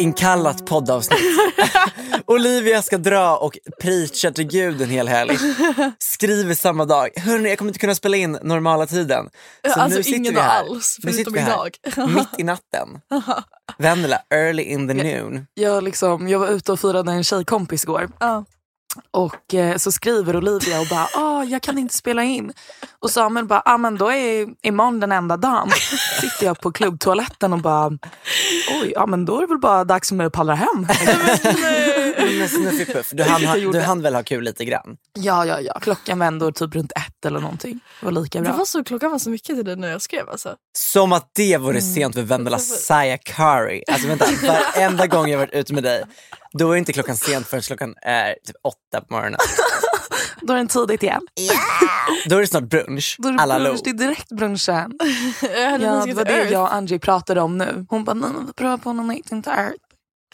Blixtinkallat poddavsnitt. Olivia ska dra och preacha till gud en hel helg. Skriver samma dag. Hörni, jag kommer inte kunna spela in normala tiden. Så alltså nu sitter ingen vi här. alls, förutom idag. mitt i natten. Vendela, early in the noon. Jag, liksom, jag var ute och firade en tjejkompis igår. Ja. Och eh, så skriver Olivia och bara, ah, jag kan inte spela in. Och Samuel bara, ah, men då är imorgon den enda dagen. Sitter jag på klubbtoaletten och bara, oj, ja men då är det väl bara dags för mig att pallra hem. Men Snuffipuff, du hann, du hann väl ha kul lite grann? ja, ja, ja. Klockan var ändå typ runt ett eller någonting. Det var lika Det bra. var så, klockan var så mycket till dig när jag skrev alltså. Som att det vore sent för Vendela Sayakari. Alltså vänta, varenda gång jag varit ute med dig, då är inte klockan sent förrän klockan är typ åtta på morgonen. Då är den tidigt igen. Då är det snart brunch. Då är det, Alla brunch, lo. det är direkt brunchen. Ja, det var det jag och Angie pratade om nu. Hon bara, nej men vi provar på någon tart. Så där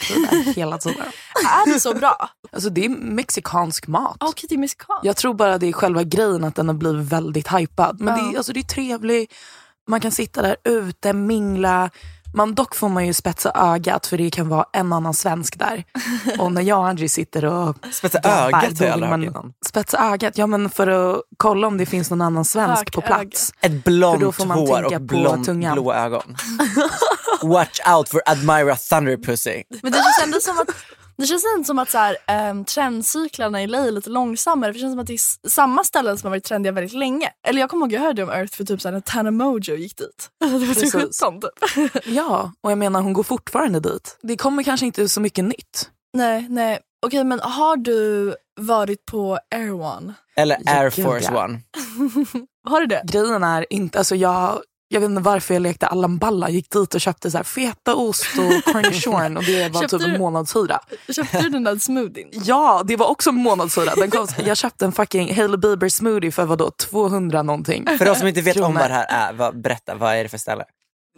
hela tiden. Är det så bra? Alltså det är mexikansk mat. Okej, det är mexikan. Jag tror bara det är själva grejen att den har blivit väldigt hypad. Men det, Ja. är, alltså, det är trevligt, man kan sitta där ute, mingla. Man, dock får man ju spetsa ögat för det kan vara en annan svensk där. Och när jag och Angie sitter och Spetsa ögat har jag vill aldrig hört man innan. Spetsa ögat, ja men för att kolla om det finns någon annan svensk Hög på plats. Ett För blont då får man hår tänka och tungan. blå ögon. Watch out for Admira Thunderpussy. Men det känns ändå som att det känns ändå som att så här, um, trendcyklarna i LA är lite långsammare. För det känns som att det är samma ställen som har varit trendiga väldigt länge. Eller jag kommer ihåg jag hörde om Earth för typ så här, när Tana Mojo gick dit. Det var typ Precis. 17 typ. Ja, och jag menar hon går fortfarande dit. Det kommer kanske inte så mycket nytt. Nej, nej. Okej, men har du varit på Air One? Eller Air Force ja. One. Har du det? Grejen är inte, alltså jag, jag vet inte varför jag lekte Allan Balla. Gick dit och köpte så här fetaost och cornichon och det var Köpte typ en månadshyra. Köpte du den där smoothien? Ja, det var också en månadshyra. Den kom, jag köpte en fucking Hailey Bieber smoothie för vadå, 200 någonting. För de som inte vet om vad det här är, vad, berätta, vad är det för ställe?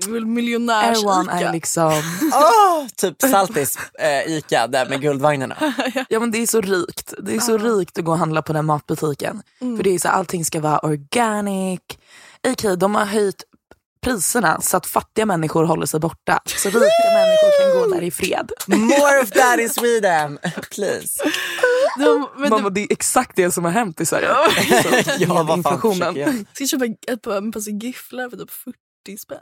Miljonärs One är Ica. liksom, Oh, typ Saltis eh, Ica där med guldvagnarna. ja men det är så rikt. Det är så rikt att gå och handla på den matbutiken. För det är så allting ska vara organic. Okej, de har höjt priserna så att fattiga människor håller sig borta. Så rika människor kan gå där i fred. More of that in Sweden, please. De, men Mamma, du, det är exakt det som har hänt i Sverige. Ja, vad fan inflationen. ska köpa ett par, en påse gifflar för typ 40 spänn.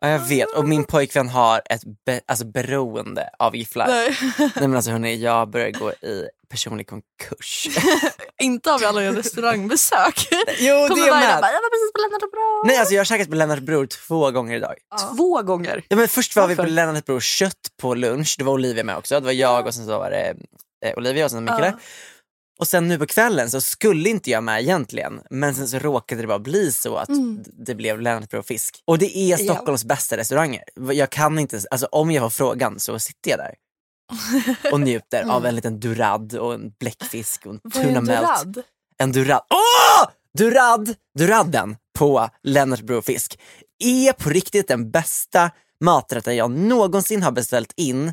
Ja, jag vet. Och min pojkvän har ett be- alltså, beroende av gifflar. Nej. Nej. men alltså hörni, jag börjar gå i personlig konkurs. Inte av alla restaurangbesök. jo, Kommer det dag med. bara, jag var precis på Lennart Bra. Nej, alltså jag har käkat på Lennart Bror två gånger idag. Två gånger. Ja, men först var vi på Varför? Lennart Bror kött på lunch. Det var Olivia med också. Det var jag och sen så var det eh, Olivia och sen Mikael. Och sen nu på kvällen så skulle inte jag med egentligen. Men sen så råkade det bara bli så att Mm. det blev Lennart Fisk. Och det är Stockholms bästa restauranger. Jag kan inte, alltså om jag får frågan så sitter jag där. Och njuter av en liten durad och en bläckfisk och en Mm. Vad är en durad? En durad. Åh! Durad! Duradden på Lennart Bror Fisk är på riktigt den bästa maträtten jag någonsin har beställt in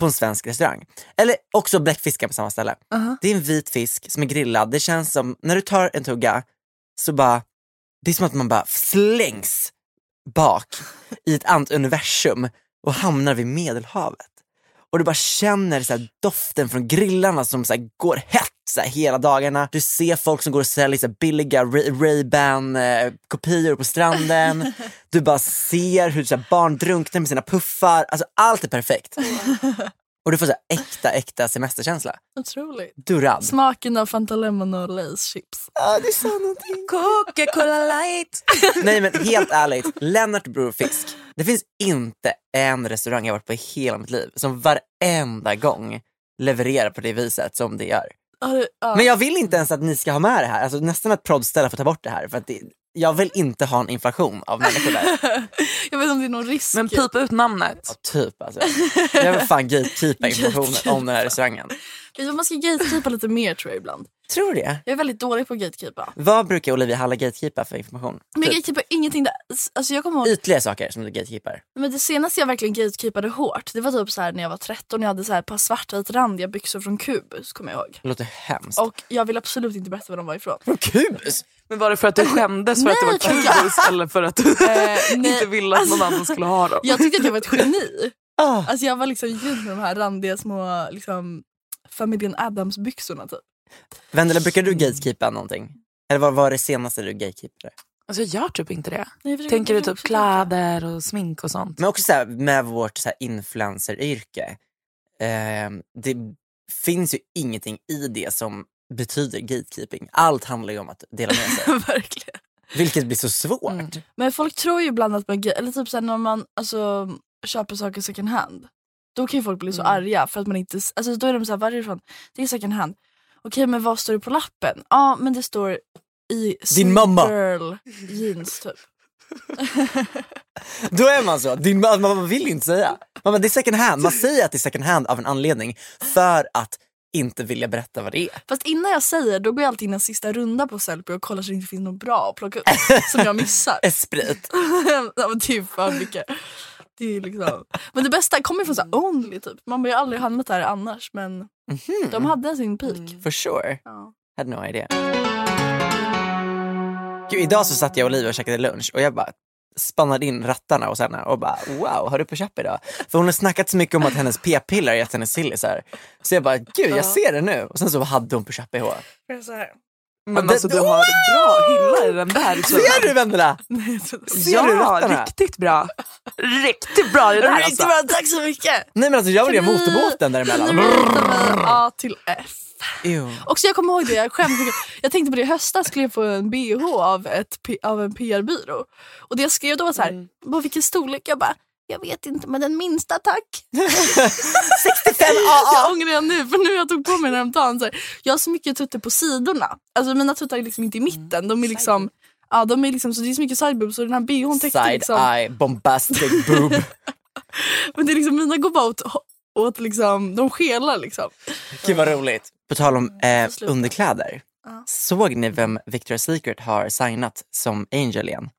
på en svensk restaurang. Eller också bläckfiskar på samma ställe. Uh-huh. Det är en vit fisk som är grillad. Det känns som, när du tar en tugga så bara, det är som att man bara slängs bak i ett annat universum och hamnar vid medelhavet. Och du bara känner så här, doften från grillarna som så här, går hett så här, hela dagarna. Du ser folk som går och säljer så här, billiga Ray- Ray-Ban eh, kopior på stranden. Du bara ser hur så här, barn drunknar med sina puffar. Alltså allt är perfekt. Och du får så här, äkta, äkta semesterkänsla. Otroligt. Durad. Smaken av Fanta Lemon och Lays chips. Ja, det sa någonting. Coca-Cola light. Nej men helt ärligt, Lennart Bror Fisk. Det finns inte en restaurang jag varit på i hela mitt liv som varenda gång levererar på det viset som det gör. Men jag vill inte ens att ni ska ha med det här. Alltså, nästan att proddställa får ta bort det här. För att det, jag vill inte ha en inflation av människor där. jag vet inte om det är någon risk. Men pipa ut namnet. Ja, typ alltså. Jag vill fan gatekeepa information om den här restaurangen. Vad, Man ska gatekeepa lite mer tror jag ibland. Tror du det? Jag är väldigt dålig på att gatekeepa. Vad brukar Olivia Halla gatekeepa för information? Men jag Typ, gatekeepar ingenting där. Alltså jag kommer ihåg, ytliga saker som du gatekeepar. men det senaste jag verkligen gatekeepade hårt, det var typ så här när jag var 13 jag hade så här ett par svartvit randiga byxor från Kubus kommer jag ihåg. Det låter hemskt. Och jag vill absolut inte berätta var de var ifrån. Från Kubus? Men var det för att du skämdes för att det var kubus eller för att du nej. inte ville att någon annan skulle ha dem? Jag tyckte att jag var ett geni. Ah. Alltså jag var liksom gick runt med de här randiga små liksom, familjen Adams byxorna typ. Vendela, brukar du gatekeepa någonting? Eller vad var det senaste du gatekeepade? Alltså jag gör typ inte det. Nej, Tänker du typ kläder och smink och sånt? Men också så här, med vårt så här influenceryrke. Eh, det finns ju ingenting i det som betyder gatekeeping. Allt handlar ju om att dela med sig. Verkligen. Vilket blir så svårt. Mm. Men folk tror ju ibland att man, eller typ såhär när man alltså, köper saker second hand. Då kan ju folk bli så Mm. arga för att man inte, alltså då är de såhär, var är det ifrån? Det är second hand. Okej men vad står det på lappen? Ja men det står i Din mamma. girl jeans typ. Då är man så. Din, man, man vill inte säga. Man, det är second hand. Man säger att det är second hand av en anledning för att inte vilja berätta vad det är. Fast innan jag säger då går jag alltid in en sista runda på Sellpy och kollar så det inte finns något bra att plocka upp som jag missar. Esprit. ja, men det är för mycket. Det är liksom. Men det bästa kommer från så Only typ. Man har ju aldrig hamnat där annars men de hade sin peak. For sure. Ja. Had no idea. Gud, idag så satt jag och Olivia och käkade lunch och jag bara spannade in rattarna hos henne och bara wow, har du på köp idag? För hon har snackat så mycket om att hennes p-piller gett henne sillisar. Så jag bara, gud jag ser det nu. Och sen så hade hon på köp. Så här. Men det- alltså du har bra hylla i den där. Ser du inte. Ser du Ja, rattarna? riktigt bra. Riktigt bra i det Riktigt alltså. bra, tack så mycket! Nej men alltså jag vill göra motorbåten däremellan. du A till F? Ew. Också jag kommer ihåg det, jag mycket. Jag tänkte på det i höstas skulle jag få en bh av, ett, av en PR-byrå. Och det jag skrev då var så här, Mm. "Vad, vilken storlek? Jag bara, jag vet inte men den minsta tack. 65 Jag AA! ångrar jag nu för nu jag tog på mig den häromdagen. Så här, jag har så mycket tuttar på sidorna. Alltså mina tuttar är liksom inte i mitten. De är liksom, ja, de är liksom så det är så mycket sideboobs och den här bhn täckte Side liksom. eye, bombastic boob. Men det är liksom, mina går bara åt, åt liksom, de skelar liksom. Gud vad roligt. På tal om eh, sluta. underkläder. Ja. Såg ni vem Victoria's Secret har signat som Angel igen?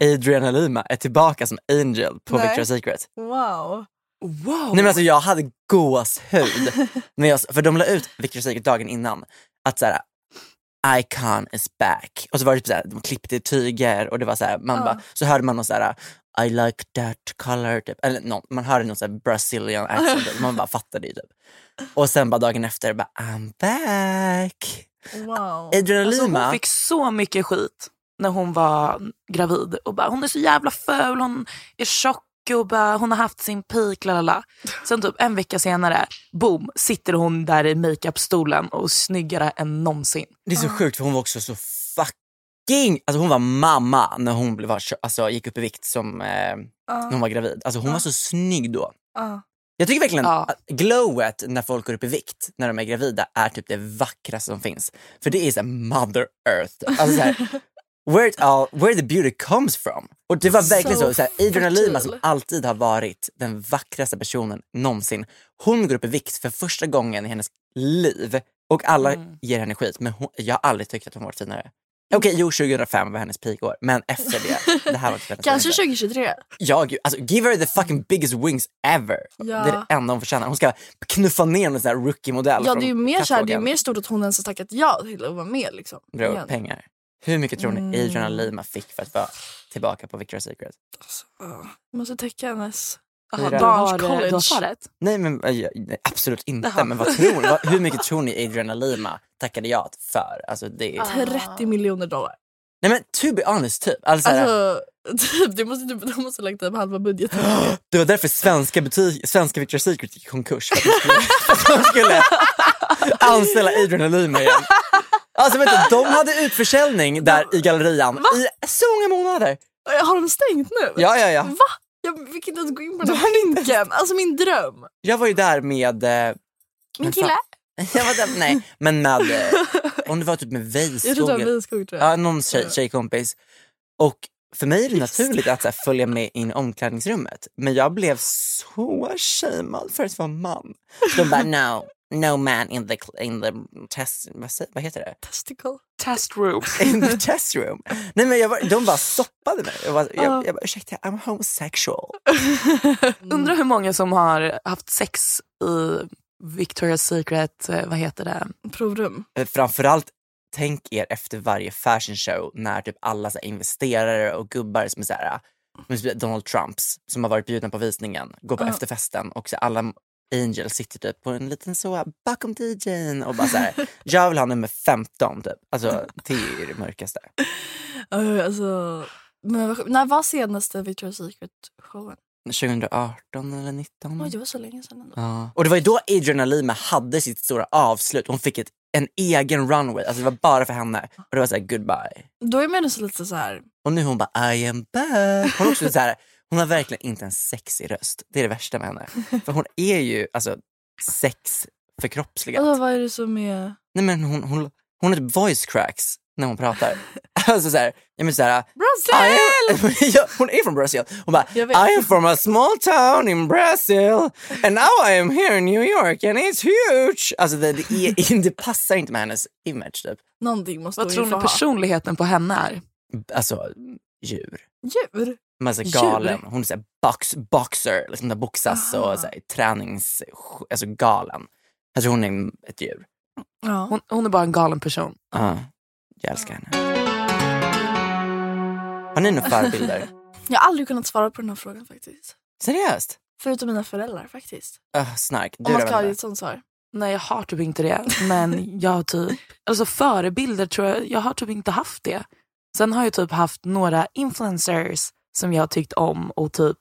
Adriana Lima är tillbaka som Angel på Nej. Victoria's Secret. Wow. Wow. Nej men alltså jag hade gåshud. när jag, för de la ut Victoria's Secret dagen innan. Att såhär, Icon is back. Och så var det typ såhär, de klippte i tyger och det var såhär, man Ja. bara, så hörde man någon såhär I like that color, typ. eller någon, man hörde någon såhär Brazilian accent, typ. man bara fattade ju typ. Och sen bara dagen efter, bara I'm back. wow. Alltså, Lima, hon fick så mycket skit när hon var gravid. Och bara, hon är så jävla ful, hon är tjock och bara, hon har haft sin peak. Lalala. Sen typ en vecka senare, boom, sitter hon där i makeupstolen och snyggare än någonsin. det är så sjukt för hon var också så fucking, alltså hon var mamma när hon blev, alltså, gick upp i vikt som, eh, när hon var gravid. Alltså hon var så snygg då. Ja. Jag tycker verkligen Ja. att glowet när folk går upp i vikt när de är gravida är typ det vackraste som finns. För det är så här mother earth. Alltså så här, where, it all, where the beauty comes from. Och det var verkligen så, So så här, Adriana Lima som alltid har varit den vackraste personen någonsin. Hon går upp i vikt för första gången i hennes liv och alla Mm. ger henne skit. Men hon, jag har aldrig tyckt att hon varit finare. Okej, jo 2005 var hennes peakår, men efter det, det här var hennes Kanske finaste. 2023. Ja, gud, alltså give her the fucking biggest wings ever. Ja. Det är det enda hon förtjänar. Hon ska knuffa ner en sån här rookie-modell Ja, det är ju mer, så här, det är mer stort att hon ens har tackat ja till att vara med. Liksom, igen. pengar. Hur mycket tror ni Mm. Adriana Lima fick för att vara tillbaka på Victoria's Secret? Ja, jag måste täcka hennes Jaha, Fyra. du har, Barns du har college. svaret? Nej, men äh, nej, absolut inte. Jaha. Men vad tror ni? Vad, hur mycket tror ni Adriana Lima tackade ja för? Alltså, det är... 30 miljoner dollar. Nej men to be honest typ. Alltså, Alltså, typ, det måste, typ, de måste ha lagt upp halva budgeten. Det var därför svenska, butik, svenska Victoria's Secret gick i konkurs. För att de skulle, för att de skulle anställa Adriana Lima igen. Alltså du, de hade utförsäljning där i gallerian i så många månader. Har de stängt nu? Ja, ja, ja. Va? Jag fick inte ens gå in på den De här pinken. Alltså min dröm. Jag var ju där med... eh, Min kille. Jag var där, nej, men med... eh, Om det var typ med Jag tror det var tror jag. Ja, någon tjej, tjejkompis. Och för mig är det naturligt att här, följa med in i omklädningsrummet. Men jag blev så shamead för att vara man. De bara no, no man in the, in the test, vad, säger, vad heter det? Testicle. Test room. In the test room. Nej men jag var, de bara stoppade mig. Jag, var, jag, Ja. jag bara ursäkta, I'm homosexual. Undrar hur många som har haft sex i Victoria's Secret, eh, vad heter det? Provrum. Eh, Framförallt tänk er efter varje fashion show när typ alla så här, investerare och gubbar som är så här, men typ Donald Trumps som har varit bjudna på visningen går på Ja. efterfesten och så alla angels sitter typ på en liten så bakom DJn och bara så här, jag vill ha nummer 15 typ. Alltså det är ju det mörkaste. Uh, alltså, men, när var senaste Victoria's Secret-showen? 2018 eller 19. Oj, det var så länge sedan ändå. Ja. Och det var ju då Adriana Lima hade sitt stora avslut. Hon fick ett, en egen runway, alltså det var bara för henne. Och det var såhär goodbye. Då är man nästan lite så här. Och nu hon bara I am back. Hon, är också så här, hon har verkligen inte en sexig röst. Det är det värsta med henne. För hon är ju alltså sex förkroppsligat. Alltså, vad är det som är... Nej men hon, hon, hon har typ voice cracks när hon pratar. Alltså såhär, jag menar såhär, I am, ja, hon är från Brasil. Hon bara. I am from a small town in Brazil and now I am here in New York and it's huge. Alltså det, det, är, det passar inte med hennes image typ. Någonting måste Vad hon tror ni personligheten på henne är? Alltså djur. Djur? Men alltså galen. Hon är såhär box, boxer, liksom där boxas Aha. och såhär, tränings... Alltså galen. Jag tror hon är ett djur. Ja. Hon, hon är bara en galen person. Ja, jag älskar henne. Har ni några förebilder? Jag har aldrig kunnat svara på den här frågan faktiskt. Seriöst? Förutom mina föräldrar faktiskt. Uh, snark. Du Om man ska ha ett sånt svar. Nej jag har typ inte det. Men jag har typ, alltså förebilder tror jag, jag har typ inte haft det. Sen har jag typ haft några influencers som jag har tyckt om och typ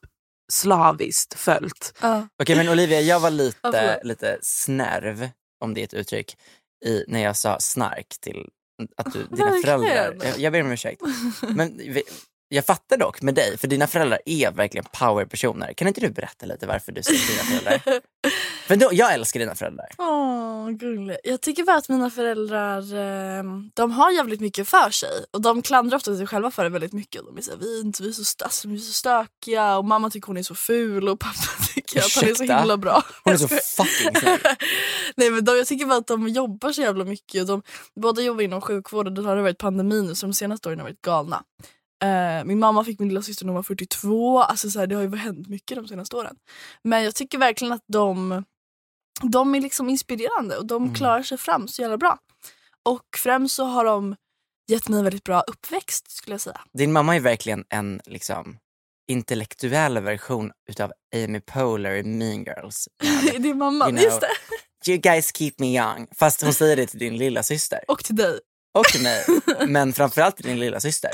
slaviskt följt. Ja. Okej men Olivia, jag var lite, förlåt. lite snärv, om det är ett uttryck, i, när jag sa snark till att du, dina Verkligen. föräldrar. Jag, jag ber om ursäkt. Men vi, jag fattar dock med dig, för dina föräldrar är verkligen powerpersoner. Kan inte du berätta lite varför du säger dina föräldrar? För då, jag älskar dina föräldrar. Åh, gulligt. Jag tycker bara att mina föräldrar eh, de har jävligt mycket för sig. Och De klandrar ofta sig själva för det väldigt mycket. De är så här, vi, är inte, vi, är så, st- alltså, vi är så stökiga och mamma tycker hon är så ful och pappa tycker att han är så Ursäkta? himla bra. Hon är så fucking snäll. Nej, men de, jag tycker bara att de jobbar så jävla mycket. Och de, båda jobbar inom sjukvård och det har varit pandemi nu så de senaste åren har varit galna. Eh, min mamma fick min lilla syster när hon var 42. Alltså, så här, det har ju hänt mycket de senaste åren. Men jag tycker verkligen att de, de är liksom inspirerande och de Mm. klarar sig fram så jävla bra. Och främst så har de gett mig en väldigt bra uppväxt skulle jag säga. Din mamma är verkligen en liksom, intellektuell version utav Amy Poehler i Mean Girls. är mamma, You know. just det. You guys keep me young. Fast hon säger det till din lilla syster. Och till dig. Och till mig, men framförallt till din lilla syster.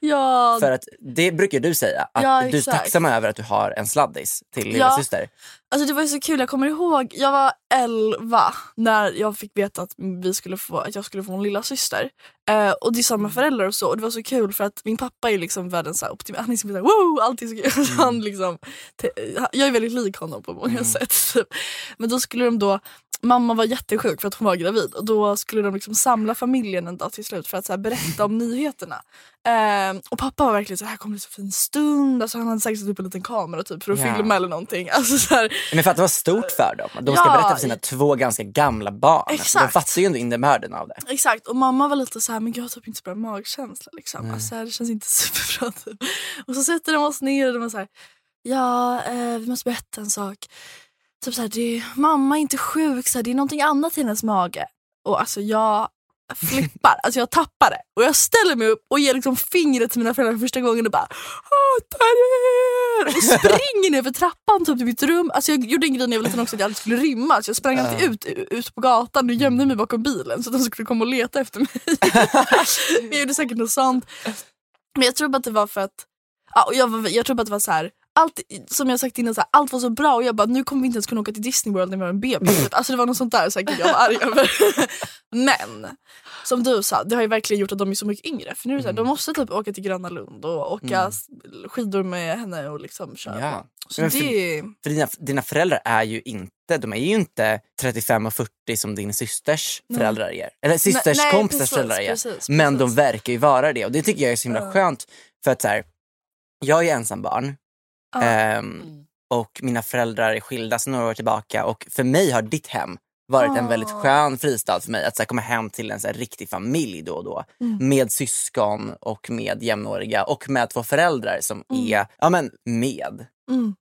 Ja, För att det brukar du säga, att Ja, du är tacksam över att du har en sladdis till lilla Ja. syster. Alltså det var ju så kul, jag kommer ihåg, jag var 11 när jag fick veta att, vi skulle få, att jag skulle få en lilla syster. Eh, och det är samma föräldrar och så. Och det var så kul för att min pappa är liksom världens så optimist. Han är liksom såhär wow, allt är så kul. Så Han liksom, jag är väldigt lik honom på många sätt. Typ. Men då skulle de då, mamma var jättesjuk för att hon var gravid och då skulle de liksom samla familjen en dag till slut för att så berätta om nyheterna. Eh, och pappa var verkligen så här kommer bli så fin stund. Alltså, han hade säkert upp en liten kamera typ, för att Ja. filma eller någonting. Alltså, så här, Men för att det var stort för dem. De ska Ja. berätta för sina två ganska gamla barn. De Exakt. fattar ju ändå innebörden av det. Exakt, och mamma var lite så här, men jag har typ inte så bra magkänsla. Liksom. Alltså, det känns inte superbra. Typ. Och så sätter de oss ner och de är så här, ja eh, vi måste berätta en sak. Typ så här, det är, mamma är inte sjuk, så här, det är någonting annat i hennes mage. Och alltså jag flippar, alltså jag tappar det. Och jag ställer mig upp och ger liksom fingret till mina föräldrar för första gången och bara er! Och springer ner för trappan typ till mitt rum. Alltså jag gjorde en grej när jag var liten också att jag aldrig skulle rymma. Så jag sprang alltid ut, ut på gatan och gömde mig bakom bilen så att de skulle komma och leta efter mig. Men jag gjorde säkert något sånt. Men jag tror bara att det var för att, ja, och jag, jag tror bara att det var så här. Allt, som jag sagt innan, så här, allt var så bra och jag bara nu kommer vi inte ens kunna åka till Disney World när vi har en bebis. Alltså det var något sånt där säkert jag var arg över. Men som du sa, det har ju verkligen gjort att de är så mycket yngre. För nu är det så här, de måste typ åka till Gröna Lund och åka s- skidor med henne och liksom köra. Ja. Så Men det för- För dina, dina föräldrar är ju inte, de är ju inte 35 och 40 som din systers Nej. föräldrar är. Eller systers nej, kompisars precis, föräldrar är. precis, Men de precis. verkar ju vara det och det tycker jag är så himla skönt. För att så här, jag är ensam Ja. ehm, och mina föräldrar är skilda sedan några år tillbaka och för mig har ditt hem varit en väldigt skön fristad för mig att så här, komma hem till en så här, riktig familj då och då. Mm. Med syskon och med jämnåriga och med två föräldrar som är ja, men med. Mm.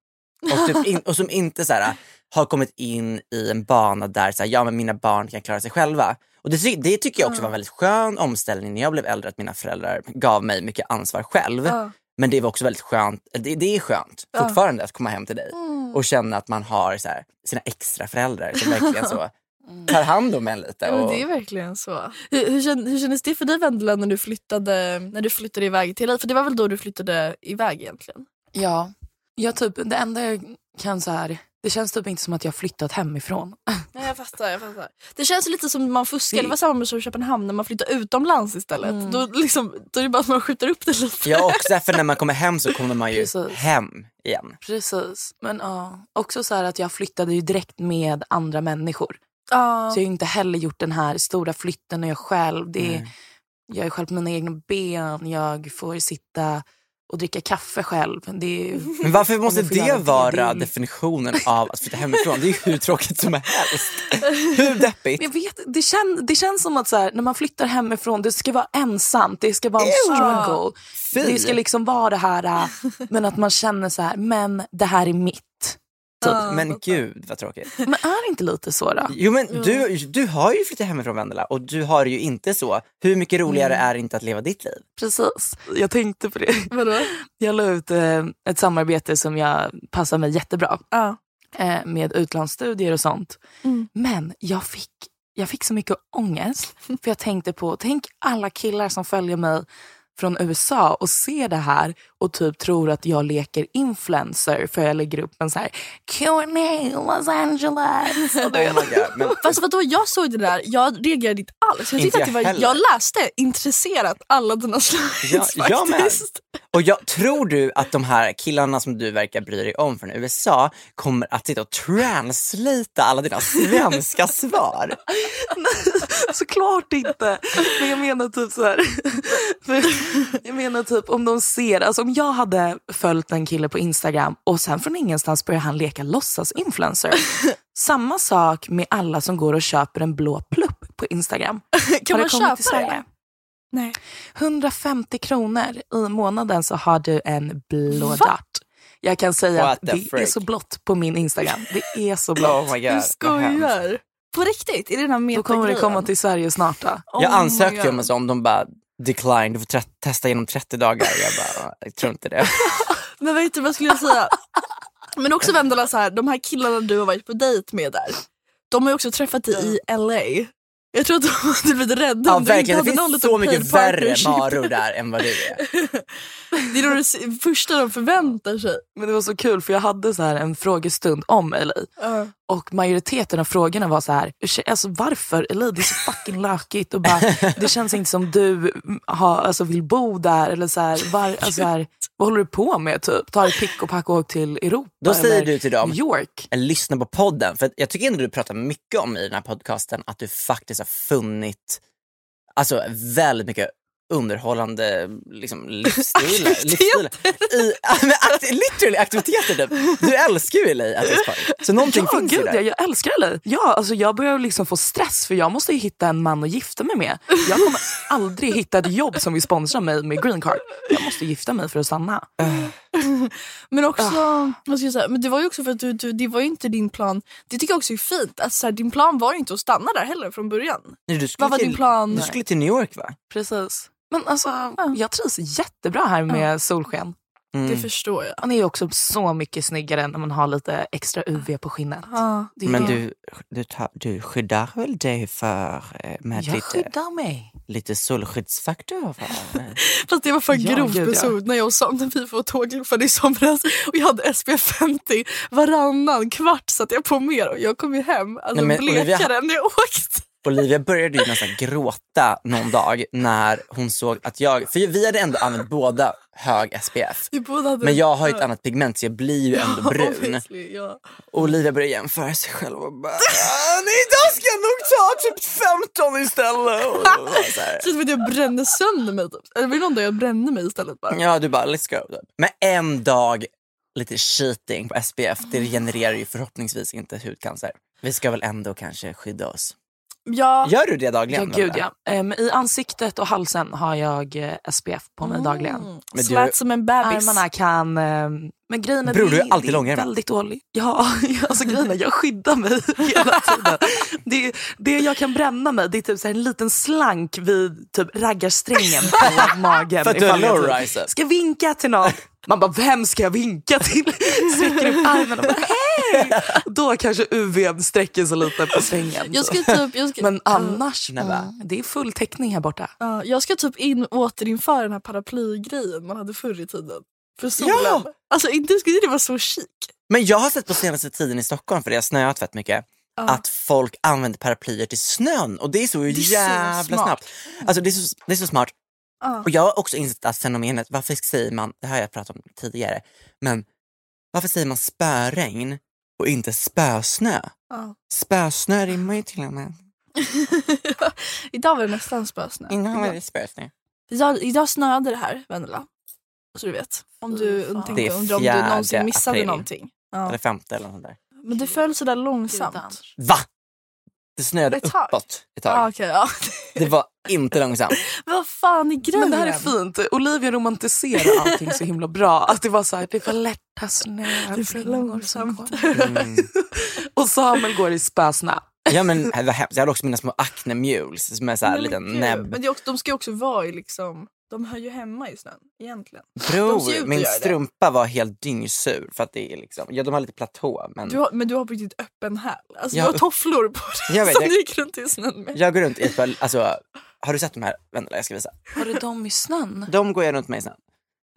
Och, typ in, och som inte så här, har kommit in i en bana där så här, ja, men mina barn kan klara sig själva. Och det, det tycker jag också var en väldigt skön omställning när jag blev äldre att mina föräldrar gav mig mycket ansvar själv. Ja. Men det var också väldigt skönt, det, det är skönt Ja. fortfarande att komma hem till dig Mm. och känna att man har så här, sina extra föräldrar som verkligen så tar hand om en lite. Ja, Och, det är verkligen så. Hur, hur kändes det för dig Vendela när du flyttade, när du flyttade iväg till LA? För det var väl då du flyttade iväg egentligen? Ja, jag typ, det enda jag kan så här, det känns typ inte som att jag flyttat hemifrån. Nej, jag fattar, jag fattar. Det känns lite som man fuskar. Det var samma med som Köpenhamn när man flyttar utomlands istället. Då, liksom, då är det bara att man skjuter upp det lite. ja, också för när man kommer hem så kommer man ju Precis. hem igen. Precis, men ja, också så här att jag flyttade ju direkt med andra människor. Ja. Så jag har ju inte heller gjort den här stora flytten och jag själv. Det är, jag är själv på mina egna ben, jag får sitta och dricka kaffe själv. Ju- Men varför måste det vara det definitionen av att flytta hemifrån? Det är ju hur tråkigt som helst. Hur deppigt? jag vet, det, kän, det känns som att så här, när man flyttar hemifrån, det ska vara ensamt, det ska vara en struggle. Fy. Det ska liksom vara det här, äh, men att man känner så här, men det här är mitt. Typ. Men gud vad tråkigt. Men är det inte lite så då? Jo men du, du har ju flyttat hemifrån Vendela och du har det ju inte så. Hur mycket roligare Mm. är det inte att leva ditt liv? Precis, jag tänkte på det. Vadå? Jag la ut eh, ett samarbete som jag passar mig jättebra Ja. eh, med utlandsstudier och sånt. Mm. Men jag fick, jag fick så mycket ångest. För jag tänkte på, tänk alla killar som följer mig från USA och ser det här och typ tror att jag leker influencer för jag lägger upp en så här Q&A Los Angeles. Och God, men, Fast vadå, jag såg det där, jag reagerade inte alls. Jag, Inte det var, jag jag läste intresserat alla dina slides Ja, jag med. faktiskt. och jag tror du att de här killarna som du verkar bry dig om från USA kommer att sitta och translata alla dina svenska svar? Såklart inte. Men jag menar typ så här. Jag menar typ om de ser, alltså om jag hade följt en kille på Instagram och sen från ingenstans börjar han leka låtsas-influencer. Samma sak med alla som går och köper en blå plupp på Instagram. Kan Har man köpa till Sverige? det? Nej. 150 kronor i månaden så har du en blå Va? dart. Jag kan säga What att det är frick? så blått på min Instagram. Det är så blått. Oh my God, Du skojar? På riktigt? Är det den här Då kommer det komma till Sverige snart. Då. Oh Jag ansökte om en sån, de bara declined, du får testa genom 30 dagar. Jag bara, jag tror inte det. Men vet du vad skulle jag säga? Men också Vendela, så här, de här killarna du har varit på dejt med där. De har ju också träffat dig i LA. Jag tror att de hade blivit rädda Ja om du inte verkligen, det hade någon finns liten så mycket värre maror där än vad du är. Det är nog det första de förväntar sig. Men det var så kul för jag hade så här en frågestund om LA. Ja. Och majoriteten av frågorna var så här, "Ursäkta, alltså varför LA? Det är så fucking lökigt och bara, det känns inte som du har, alltså, vill bo där eller så här, var, alltså, så här, vad håller du på med typ? Tar ett pick och pack och åk till Europa Då säger du till dem, New York. eller lyssna på podden. För jag tycker ändå du pratar mycket om i den här podcasten att du faktiskt har funnit alltså, väldigt mycket underhållande liksom, livsstilar. livsstilar. I, men akt, literally aktiviteter typ. Du älskar ju LA at this point. Så någonting Ja, finns gud, där. jag, jag älskar LA. Ja, alltså, jag börjar liksom få stress för jag måste ju hitta en man att gifta mig med. Jag kommer aldrig hitta ett jobb som vill sponsra mig med green card. Jag måste gifta mig för att stanna. Men också, vad ska jag säga, men det var ju också för att du, du, det var ju inte din plan. Det tycker jag också är fint. Alltså, så här, din plan var ju inte att stanna där heller från början. Nej, du skulle Vad var till, din plan? Du skulle till New York va? Precis. Men alltså, jag trivs jättebra här med solsken. Mm. Det förstår jag. Man är ju också så mycket snyggare när man har lite extra UV på skinnet. Ja. Men det. du, du, tar, du skyddar väl dig för eh, med jag lite, skyddar mig. lite solskyddsfaktor? Fast det var fan Ja, grovt besot när jag och Sam när vi var tågluffade i somras och jag hade SPF 50 varannan kvart satte jag på mer och jag kom ju hem alltså Nej, men blekare Olivia- än jag åkt. Olivia började ju nästan gråta någon dag när hon såg att jag, för vi hade ändå använt båda hög SPF. Men jag har ju ett annat pigment så jag blir ju ändå brun. Obviously, ja. Och Olivia började jämföra sig själv och bara "Ah, nej då ska jag nog ta typ 15 istället. Och det så här. Känns som att jag brände sönder mig. Typ. Eller det någon dag jag brände mig istället? Bara. Ja du bara let's go. typ. Men en dag lite cheating på SPF det genererar ju förhoppningsvis inte hudcancer. Vi ska väl ändå kanske skydda oss. Ja. Gör du det Ja, dagligen? gud Vendela? ja. Ehm, I ansiktet och halsen har jag eh, SPF på mig dagligen. Mm. Men du- Slät som en bebis. Armarna kan... ehm, men grejen är, Bror, du är alltid det långärmad. väldigt dåligt. Ja, alltså grejen är, jag skyddar mig hela tiden. Det, det jag kan bränna mig det är typ så här en liten slank vid typ raggarsträngen på magen. För att du ifall jag low-riser. Ska vinka till någon. Man bara, vem ska jag vinka till? Sträcker upp armen och bara, hej! Då kanske UV sträcker sig lite på strängen. Jag ska typ, jag ska, Men annars, Nej, va? mm, det är full täckning här borta. Ja, jag ska typ in, återinföra den här paraplygrejen man hade förr i tiden. För solen. Ja! Alltså inte skulle det vara så chic. Men jag har sett på senaste tiden i Stockholm, för det har snöat fett mycket, Ja. att folk använder paraplyer till snön och det är så är så jävla smart. snabbt. Alltså det är så, det är så smart. Ja. Och jag har också insett att fenomenet, varför säger man, det här har jag pratat om tidigare, men varför säger man spöregn och inte spösnö? Ja. Spösnö rimmar ju till och med. Idag var det nästan spösnö. Innan var Idag, det spösnö. idag, idag snöade det här Vendela. Så du vet. Om du, fan. tänkte, undrar om du någonsin missade april. någonting. Ja. Eller femte eller något där. Men det föll sådär långsamt. Va? Det snöade Ett tag. uppåt ett tag. Ah, okej, ja. Det var inte långsamt. Vad fan är grejen? Men det här är fint. Olivia romantiserar allting så himla bra. Att det var så här, det var lätta snö. Det som långsamt. Mm. Och Samuel går i spösnö. Ja men det var hemskt. Jag hade också mina små acne mules som är så här liten näbb. Men det är också, de ska ju också vara i liksom, de hör ju hemma i snön egentligen. Bror, min göra det. strumpa var helt dyngsur för att det är liksom, ja de har lite platå men Du har, men du har på riktigt öppen häl. Alltså, Ja, du har tofflor på dig Jag vet, som jag- du gick runt i snön med. jag går runt i ett par, alltså har du sett de här, vänta jag ska visa. Var det de i snön? De går jag runt med i snön.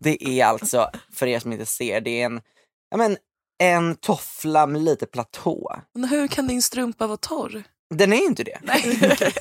Det är alltså, för er som inte ser, det är en, ja men en toffla med lite platå. Men hur kan din strumpa vara torr? Den är ju inte det.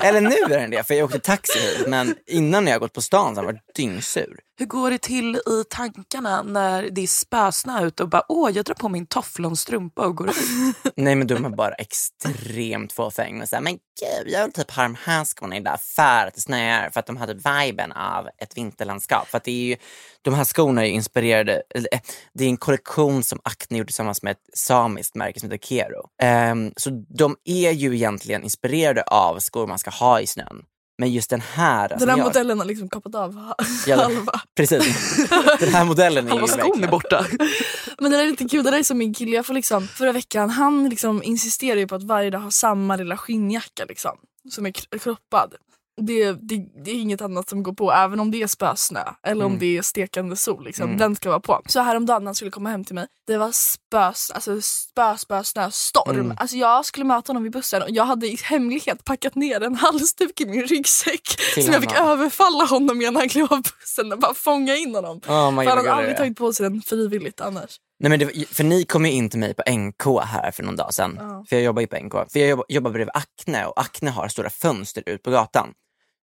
Eller nu är den det, för jag åkte taxi hit men innan när jag gått på stan så har jag varit dyngsur. Hur går det till i tankarna när det är spösnö ute och bara åh jag drar på min tofflonstrumpa och går ut? Nej men de är bara extremt fåfänga. Så här, Men gud, jag vill typ ha de här skorna idag för att det snöar. För att de hade viben av ett vinterlandskap. För att det är ju, de här skorna är ju inspirerade, eh, det är en kollektion som Acne gjorde tillsammans med ett samiskt märke som heter Kero. Ehm, så de är ju egentligen inspirerade av skor man ska ha i snön. Men just den här... Den som här jag- modellen har liksom kapat av Ja, den- halva. Precis. Den här modellen är ju skon är borta. Men det där är lite kul, det där är som min kille, jag får liksom, förra veckan, han liksom insisterar ju på att varje dag ha samma lilla skinnjacka liksom. Som är kr- kroppad. Det, det, det är inget annat som går på även om det är spösnö eller om Mm. det är stekande sol. Liksom. Mm. Den ska vara på. Så häromdagen när han skulle komma hem till mig, det var spös, alltså spö, spö, snö, storm. Mm. Alltså jag skulle möta honom vid bussen och jag hade i hemlighet packat ner en halsduk i min ryggsäck Till som jag fick överfalla honom med när han klev av bussen och bara fånga in honom. Oh För han hade aldrig tagit på sig den frivilligt annars. Nej, men det, för ni kom ju in till mig på NK här för någon dag sedan. Ja. För jag jobbar ju på NK. För jag jobbar, jobbar bredvid Acne och Acne har stora fönster ut på gatan.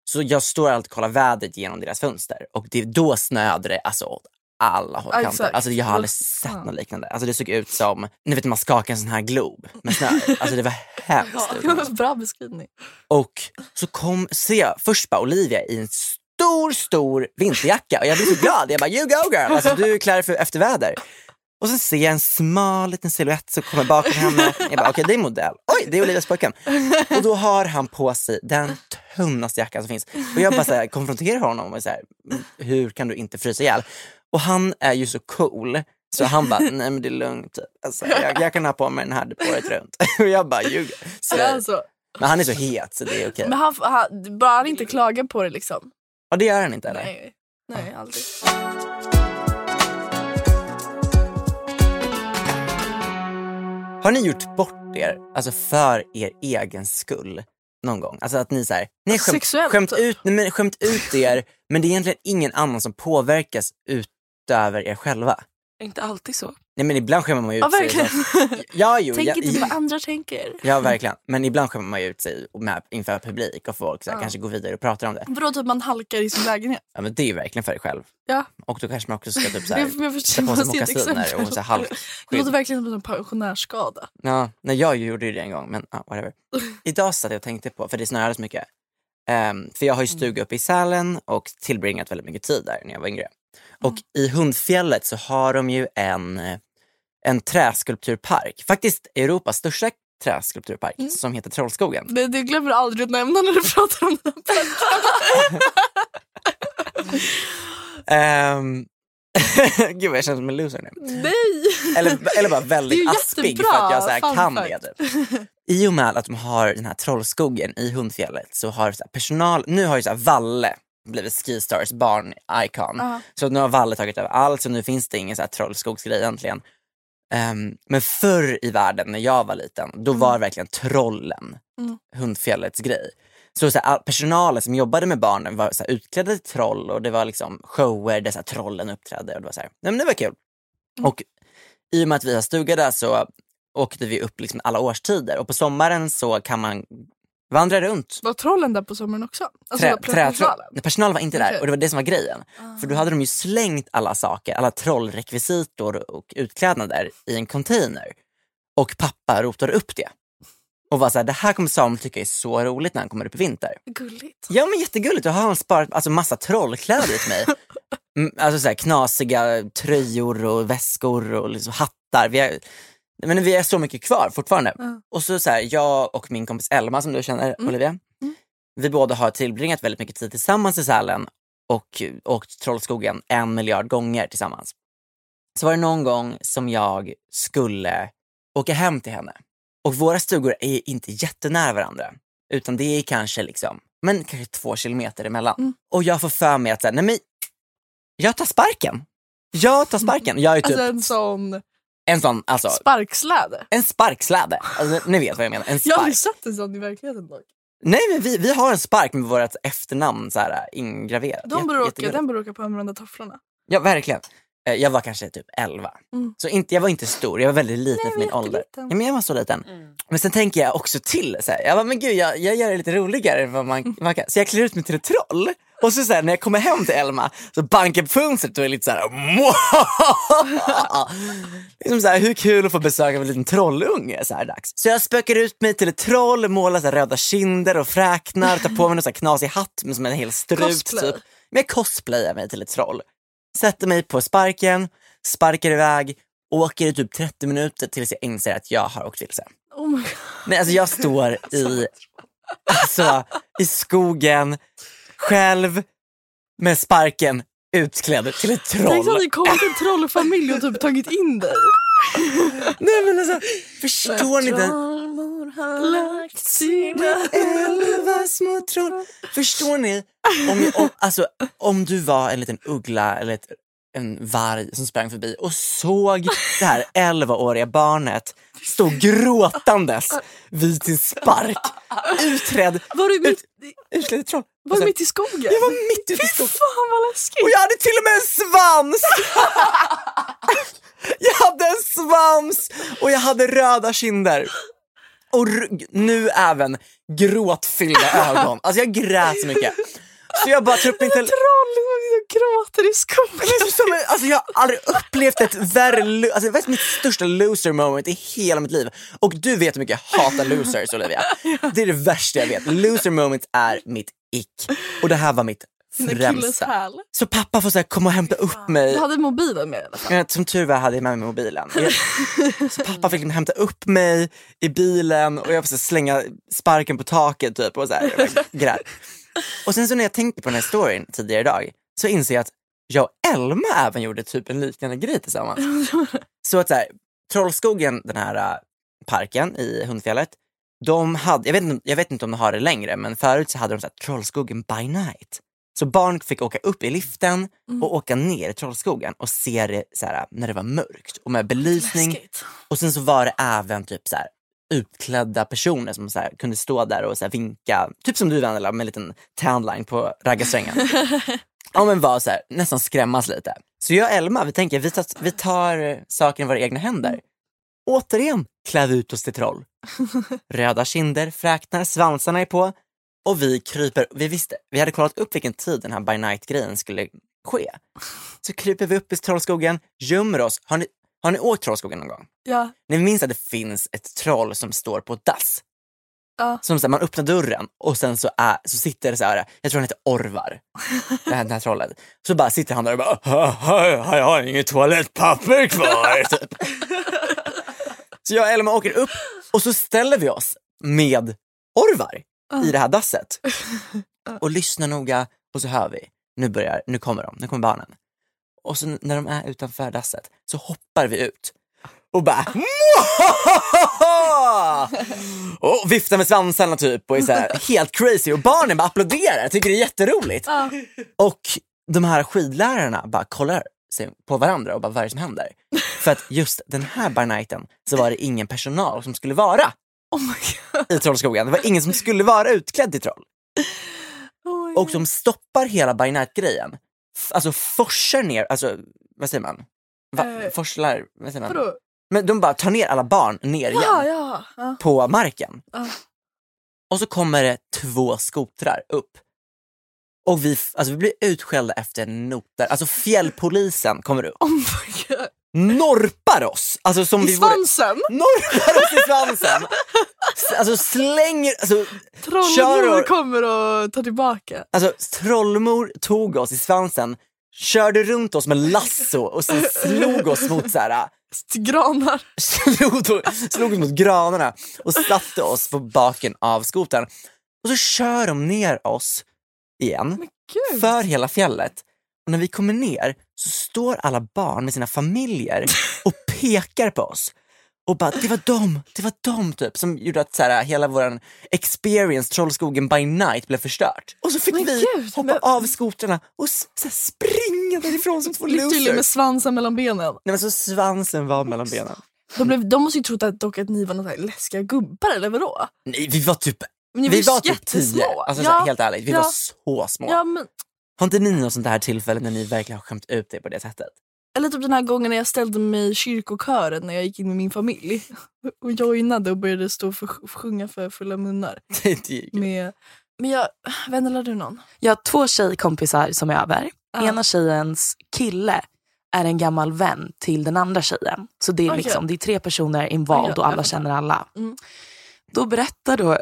Så jag står alltid och kollar vädret genom deras fönster och det, då snöade det alltså åt alla håll kanter. exakt. Alltså jag har aldrig sett något liknande. Alltså det såg ut som, ni vet man skakar en sån här glob med snö. Alltså det var hemskt. Ja, det var en bra beskrivning. Och så kom, ser jag först bara Olivia i en stor, stor vinterjacka och jag blir så glad. Jag bara, you go girl, alltså, du är klar för efterväder. Och sen ser jag en smal liten silhuett som kommer bakom henne. Jag bara, okej det är modell. Oj, det är Olivias pojkvän. Och då har han på sig den tunnaste jackan som finns. Och jag bara så här, konfronterar honom och så här, hur kan du inte frysa ihjäl? Och han är ju så cool. Så han bara, nej men det är lugnt. typ. Alltså, jag, jag kan ha på mig den här året runt. Och jag bara, ljuger. Så, Alltså, men han är så het så det är okej. men han, han, bara han inte klagar på det liksom. Ja det gör han inte eller? Nej, nej aldrig. Har ni gjort bort er, alltså för er egen skull någon gång? Alltså att ni så här, ni har skämt, Sexuellt, skämt, ut, men skämt ut er men det är egentligen ingen annan som påverkas utöver er själva. Inte alltid så. Nej men ibland skämmer man ju ut Ja sig. verkligen. Ja, jo, Tänk ja, inte på vad andra tänker. ja verkligen. Men ibland skämmer man ju ut sig med, inför publik och folk så här, Ja. kanske går vidare och pratar om det. Vadå typ man halkar i sin lägenhet? Ja men det är ju verkligen för dig själv. Ja. Och då kanske man också ska typ så här, jag förstår, ta på sig mockasiner och så halk. Det låter verkligen som en pensionärsskada. Ja, nej, jag gjorde ju det en gång, men ja, whatever. Idag satt jag och tänkte på, för det snöade så mycket. Ehm, för jag har ju stuga uppe i Sälen och tillbringat väldigt mycket tid där när jag var yngre. Och i Hundfjället så har de ju en, eh, en träskulpturpark, faktiskt Europas största träskulpturpark som heter Trollskogen. Det, det glömmer du aldrig att nämna när du pratar om den. Um, Gud vad jag känner som en loser nu. Nej! Eller, eller bara väldigt aspig jättebra, för att jag så här kan det. Typ. I och med att de har den här trollskogen i Hundfjället så har så här personal, nu har ju så här Valle blivit Skistars barn-icon. Ja. Så nu har Valle tagit över allt så nu finns det ingen så här trollskogsgrej egentligen. Ehm, men förr i världen när jag var liten, då var verkligen trollen Mm. Hundfjällets grej. Så, så här, personalen som jobbade med barnen var så här, utklädda till troll och det var liksom shower där så här, trollen uppträdde och det var så här, nej men det var kul. Och i och med att vi har stuga där så åkte vi upp liksom alla årstider och på sommaren så kan man vandra runt. Var trollen där på sommaren också? Alltså Trä, personalen? Nej, personalen var inte där Okej. och det var det som var grejen. För då hade de ju slängt alla saker, alla trollrekvisitor och utklädnader i en container. Och pappa rotade upp det. Och var såhär, det här kommer Samuel tycka är så roligt när han kommer upp i vinter. Gulligt. Ja men jättegulligt, då har han sparat alltså, massa trollkläder till mig. Mm, Alltså så här, knasiga tröjor och väskor och liksom hattar. Vi har, men vi har så mycket kvar fortfarande. Ja. Och så, så här, jag och min kompis Elma som du känner Olivia, vi båda har tillbringat väldigt mycket tid tillsammans i Sälen och åkt Trollskogen en miljard gånger tillsammans. Så var det någon gång som jag skulle åka hem till henne. Och våra stugor är inte jättenära varandra. Utan det är kanske liksom, men kanske två kilometer emellan. Och jag får för mig att säga, nej men jag tar sparken. Jag tar sparken. Jag är typ Alltså en sån en sån, alltså sparksläde. en sparksläde. Alltså, ni vet vad jag menar, en Jag har spark. aldrig sett en sån i verkligheten dock. Nej men vi, vi har en spark med vårt efternamn så här, ingraverat. De borde åka, den borde åka på använda tofflorna. Ja verkligen. Eh, Jag var kanske typ 11. Mm. Så inte, jag var inte stor, jag var väldigt liten Nej, för min ålder. Ja, men jag var så liten. Men sen tänker jag också till, så här, jag bara, men gud jag, jag gör det lite roligare än vad man, man kan. Så jag klär ut mig till ett troll. Och så, så här, när jag kommer hem till Elma så bankar jag på fönstret och är lite så här, liksom så här, hur kul att få besök av en liten trollunge så här dags. Så jag spökar ut mig till ett troll, målar så här, röda kinder och fräknar, tar på mig så här knasig hatt med som en hel strut. Cosplay. Typ. Men jag cosplayar mig till ett troll. Sätter mig på sparken, sparkar iväg, åker i typ 30 minuter tills jag inser att jag har åkt vilse. Oh. Nej, alltså jag står i, alltså, i skogen själv med sparken utklädd till ett Tänk om troll. ni kommit en trollfamilj och typ tagit in dig. Nej men alltså, förstår ni den? lagt sina Elva små troll. Förstår ni? Om, om, alltså, om du var en liten uggla eller ett, en varg som sprang förbi och såg det här 11-åriga barnet stå gråtandes vid sin spark. Utträdd, Var du mitt, utklädd troll. var du mitt i skogen? Jag var mitt ute i Fy skogen. fan vad läskigt. Och jag hade till och med en svans! jag hade en svans och jag hade röda kinder. Och nu även gråtfyllda ögon. Alltså jag grät så mycket. Så jag bara tar upp min telefon. Som gråter i skogen. Alltså jag har aldrig upplevt ett värre, alltså var mitt största loser moment i hela mitt liv. Och du vet hur mycket jag hatar losers Olivia. Det är det värsta jag vet. Loser moment är mitt ick. Och det här var mitt främsta. Så pappa får så här komma och hämta upp mig. Du hade mobilen med. Ja, Som tur var hade jag med mig mobilen. Jag, så pappa fick liksom hämta upp mig i bilen och jag så slänga sparken på taket typ och så här, jag grät. Och sen så när jag tänkte på den här storyn tidigare idag så inser jag att jag och Elma även gjorde typ en liknande grej tillsammans. Så att så här, Trollskogen, den här äh, parken i Hundfjället, de hade, jag vet, inte, jag vet inte om de har det längre, men förut så hade de så här, Trollskogen by night. Så barn fick åka upp i liften och åka ner i Trollskogen och se det så här, när det var mörkt och med belysning. Läskigt. Och sen så var det även typ så här, utklädda personer som så här, kunde stå där och så här, vinka, typ som du Vendela med en liten tanline på raggarsträngen. ja men var så här, nästan skrämmas lite. Så jag och Elma, vi tänker vi tar, vi tar saken i våra egna händer. Återigen klär vi ut oss till troll. Röda kinder, fräknar, svansarna är på och vi kryper, vi visste, vi hade kollat upp vilken tid den här by night grejen skulle ske. Så kryper vi upp i Trollskogen, gömmer oss. Har ni, har ni åkt Trollskogen någon gång? Ja. Ni minns att det finns ett troll som står på dass? Ja. Som så här, man öppnar dörren och sen så, är, så sitter det så här, jag tror han heter Orvar, det här, det här trollet. Så bara sitter han där och bara, "Ha, ha, jag har inget toalettpapper kvar. typ. Så jag och Elma åker upp och så ställer vi oss med Orvar i det här dasset. Och lyssnar noga och så hör vi, nu börjar, nu kommer de, nu kommer barnen. Och så när de är utanför dasset så hoppar vi ut och bara och viftar med svansarna typ och är så här helt crazy och barnen bara applåderar, tycker det är jätteroligt. Och de här skidlärarna bara kollar på varandra och bara vad är det som händer? För att just den här by nighten så var det ingen personal som skulle vara Oh i Trollskogen. Det var ingen som skulle vara utklädd till troll. Oh Och de stoppar hela by night-grejen. Alltså forsar ner, alltså vad säger man? Va, Eh, forslar, vad säger man? Vadå? Men de bara tar ner alla barn ner igen Ja, ja. ja. på marken. Och så kommer det två skotrar upp. Och vi, alltså vi blir utskällda efter noter. Alltså fjällpolisen kommer upp. Oh my god. Norpar oss! Alltså som I vi vore, svansen? norpar oss i svansen! Alltså slänger, alltså, Trollmor och- kommer och tar tillbaka. alltså trollmor tog oss i svansen, körde runt oss med lasso och sen slog oss mot så här, granar. slog, slog oss mot granarna och satte oss på baken av skotern. Och så kör de ner oss igen, för hela fjället. Och när vi kommer ner så står alla barn med sina familjer och pekar på oss. Och bara, det var dem, det var dem typ som gjorde att så här, hela vår experience Trollskogen by night blev förstört. Och så fick Men vi gud, hoppa men- av skotrarna och så här, springa därifrån som två Literally med losers. svansen mellan benen. Nej men så svansen var mellan benen. De, blev, de måste ju trott att, dock att ni var några läskiga gubbar eller vadå? Nej vi var typ, Men ni vi var typ tio. Alltså så här, helt ärligt, vi ja. var så små. Ja, men, Har inte ni något sånt här tillfälle när ni verkligen har skämt ut er på det sättet? eller typ den här gången när jag ställde mig i kyrkokören när jag gick in med min familj och joinade och började stå och för, sjunga för fulla munnar. Det gick. Med, men jag, Vendela du någon? Jag har två tjejkompisar som är över. Ja. Ena tjejens kille är en gammal vän till den andra tjejen. Så det är, Okej. liksom, det är tre personer involved Okej, och alla känner alla. Mm. Då berättar då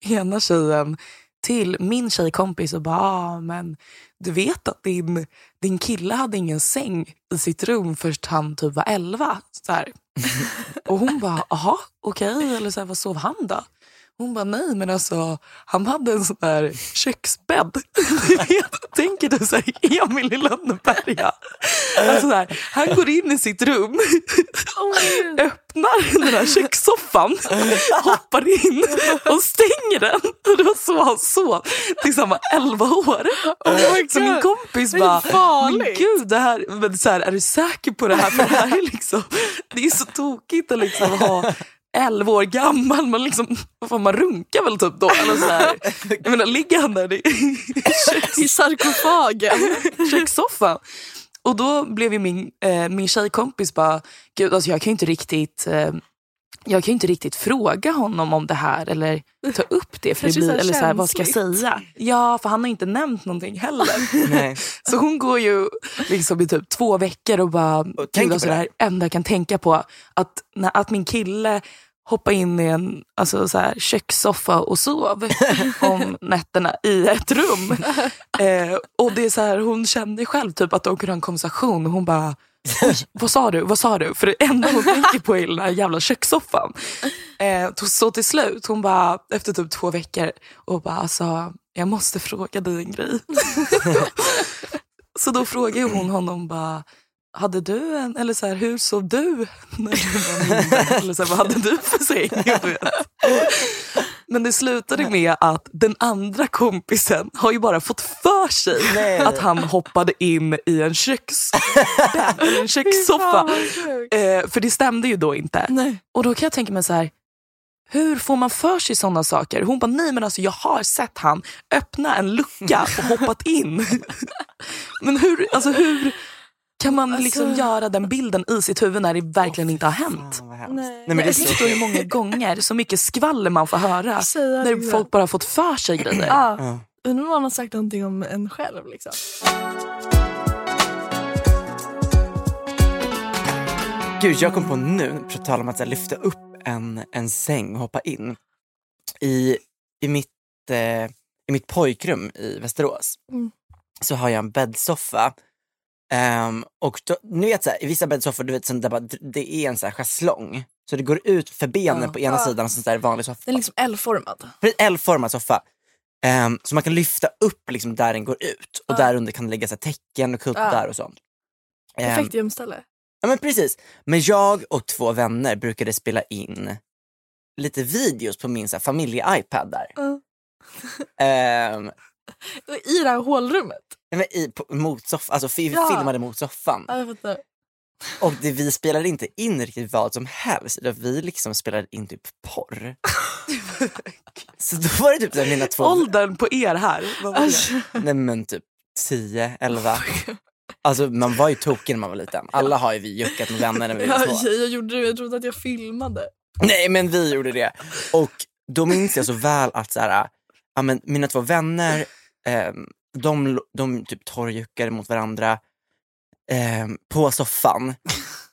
ena tjejen till min tjejkompis och bara, ah, men du vet att din, din kille hade ingen säng i sitt rum först han typ var 11. Så här. Och hon bara, aha, okej, eller så här, vad sov han då? Hon bara, nej men alltså han hade en sån där köksbädd. Tänker du så här, Emil i Lönneberga? Alltså han går in i sitt rum, öppnar den här kökssoffan, hoppar in och stänger den. Och det var så han sov tills han var 11 år. så min kompis bara, men gud, det här, men så här, är du säker på det här? För det här är liksom, det är så tokigt att liksom ha 11 år gammal, man, liksom, fan, man runkar väl typ då? Eller så här. Jag menar, ligger han där i I sarkofagen. kökssoffan? Och då blev ju min, eh, min tjejkompis bara, gud alltså jag kan ju inte riktigt eh, jag kan inte riktigt fråga honom om det här eller ta upp det. För det Kanske blir, så eller så här, vad ska jag säga? Ja, för han har inte nämnt någonting heller. Nej. Så hon går ju liksom i typ två veckor och bara, tänker gud på alltså det det här enda jag kan tänka på, att, när, att min kille hoppade in i en alltså, så här, kökssoffa och sov om nätterna i ett rum. Eh, och det är så här, hon kände själv typ att de kunde ha en konversation och hon bara, vad sa du? Vad sa du? För det enda hon tänker på är den här jävla kökssoffan. Eh, så till slut, hon bara efter typ två veckor och bara alltså, jag måste fråga dig en grej. så då frågade hon honom bara, hade du en, eller så här, hur sov du när du var mindre? Eller så här, vad hade du för säng? Men det slutade med att den andra kompisen har ju bara fått för sig Nej. att han hoppade in i en eller en kökssoffa. Eh, för det stämde ju då inte. Nej. Och då kan jag tänka mig så här, hur får man för sig sådana saker? Hon bara, nej men alltså jag har sett han öppna en lucka och hoppat in. men hur, alltså hur kan man liksom göra den bilden i sitt huvud när det verkligen inte har hänt? Fan. Nej. Nej, men det är så... hur många gånger, så mycket skvaller man får höra Säga när det. folk bara har fått för sig grejer. Ja. Ja. Undrar om han har sagt någonting om en själv. Liksom. Gud, jag kom på nu, på tal om att här, lyfta upp en, en säng och hoppa in. I, i, mitt, eh, I mitt pojkrum i Västerås Mm. så har jag en bäddsoffa. Ehm, och då, ni vet så här, i vissa bäddsoffor, du vet, så där bara, det är en så här schäslong. Så det går ut för benen Ja. på ena Ja. sidan och så där vanlig soffa. Den är liksom L-formad. L-formad soffa. Ehm, så man kan lyfta upp liksom där den går ut och Ja. där under kan det ligga så täcken och kuddar och sånt. Ehm, Perfekt gömställe. Ja men precis. Men jag och två vänner brukade spela in lite videos på min familje-iPad där. Ja. Ehm, I det här hålrummet. Nej, men i, på, mot soff, alltså vi Ja. filmade mot soffan. Ja, jag fattar. Och det, vi spelade inte in riktigt vad som helst, utan vi liksom spelade in typ porr. så då var det typ så här, mina två, Åldern på er här, vad var? Alltså, nej men typ 10, 11. Alltså man var ju tokig när man var liten. Alla har ju vi juckat med vänner när vi var ja, små. jag gjorde det, jag trodde att jag filmade. Nej men vi gjorde det. Och då minns jag så väl att så här, ja, men mina två vänner, ehm, de, de typ torrjuckade mot varandra ehm, på soffan.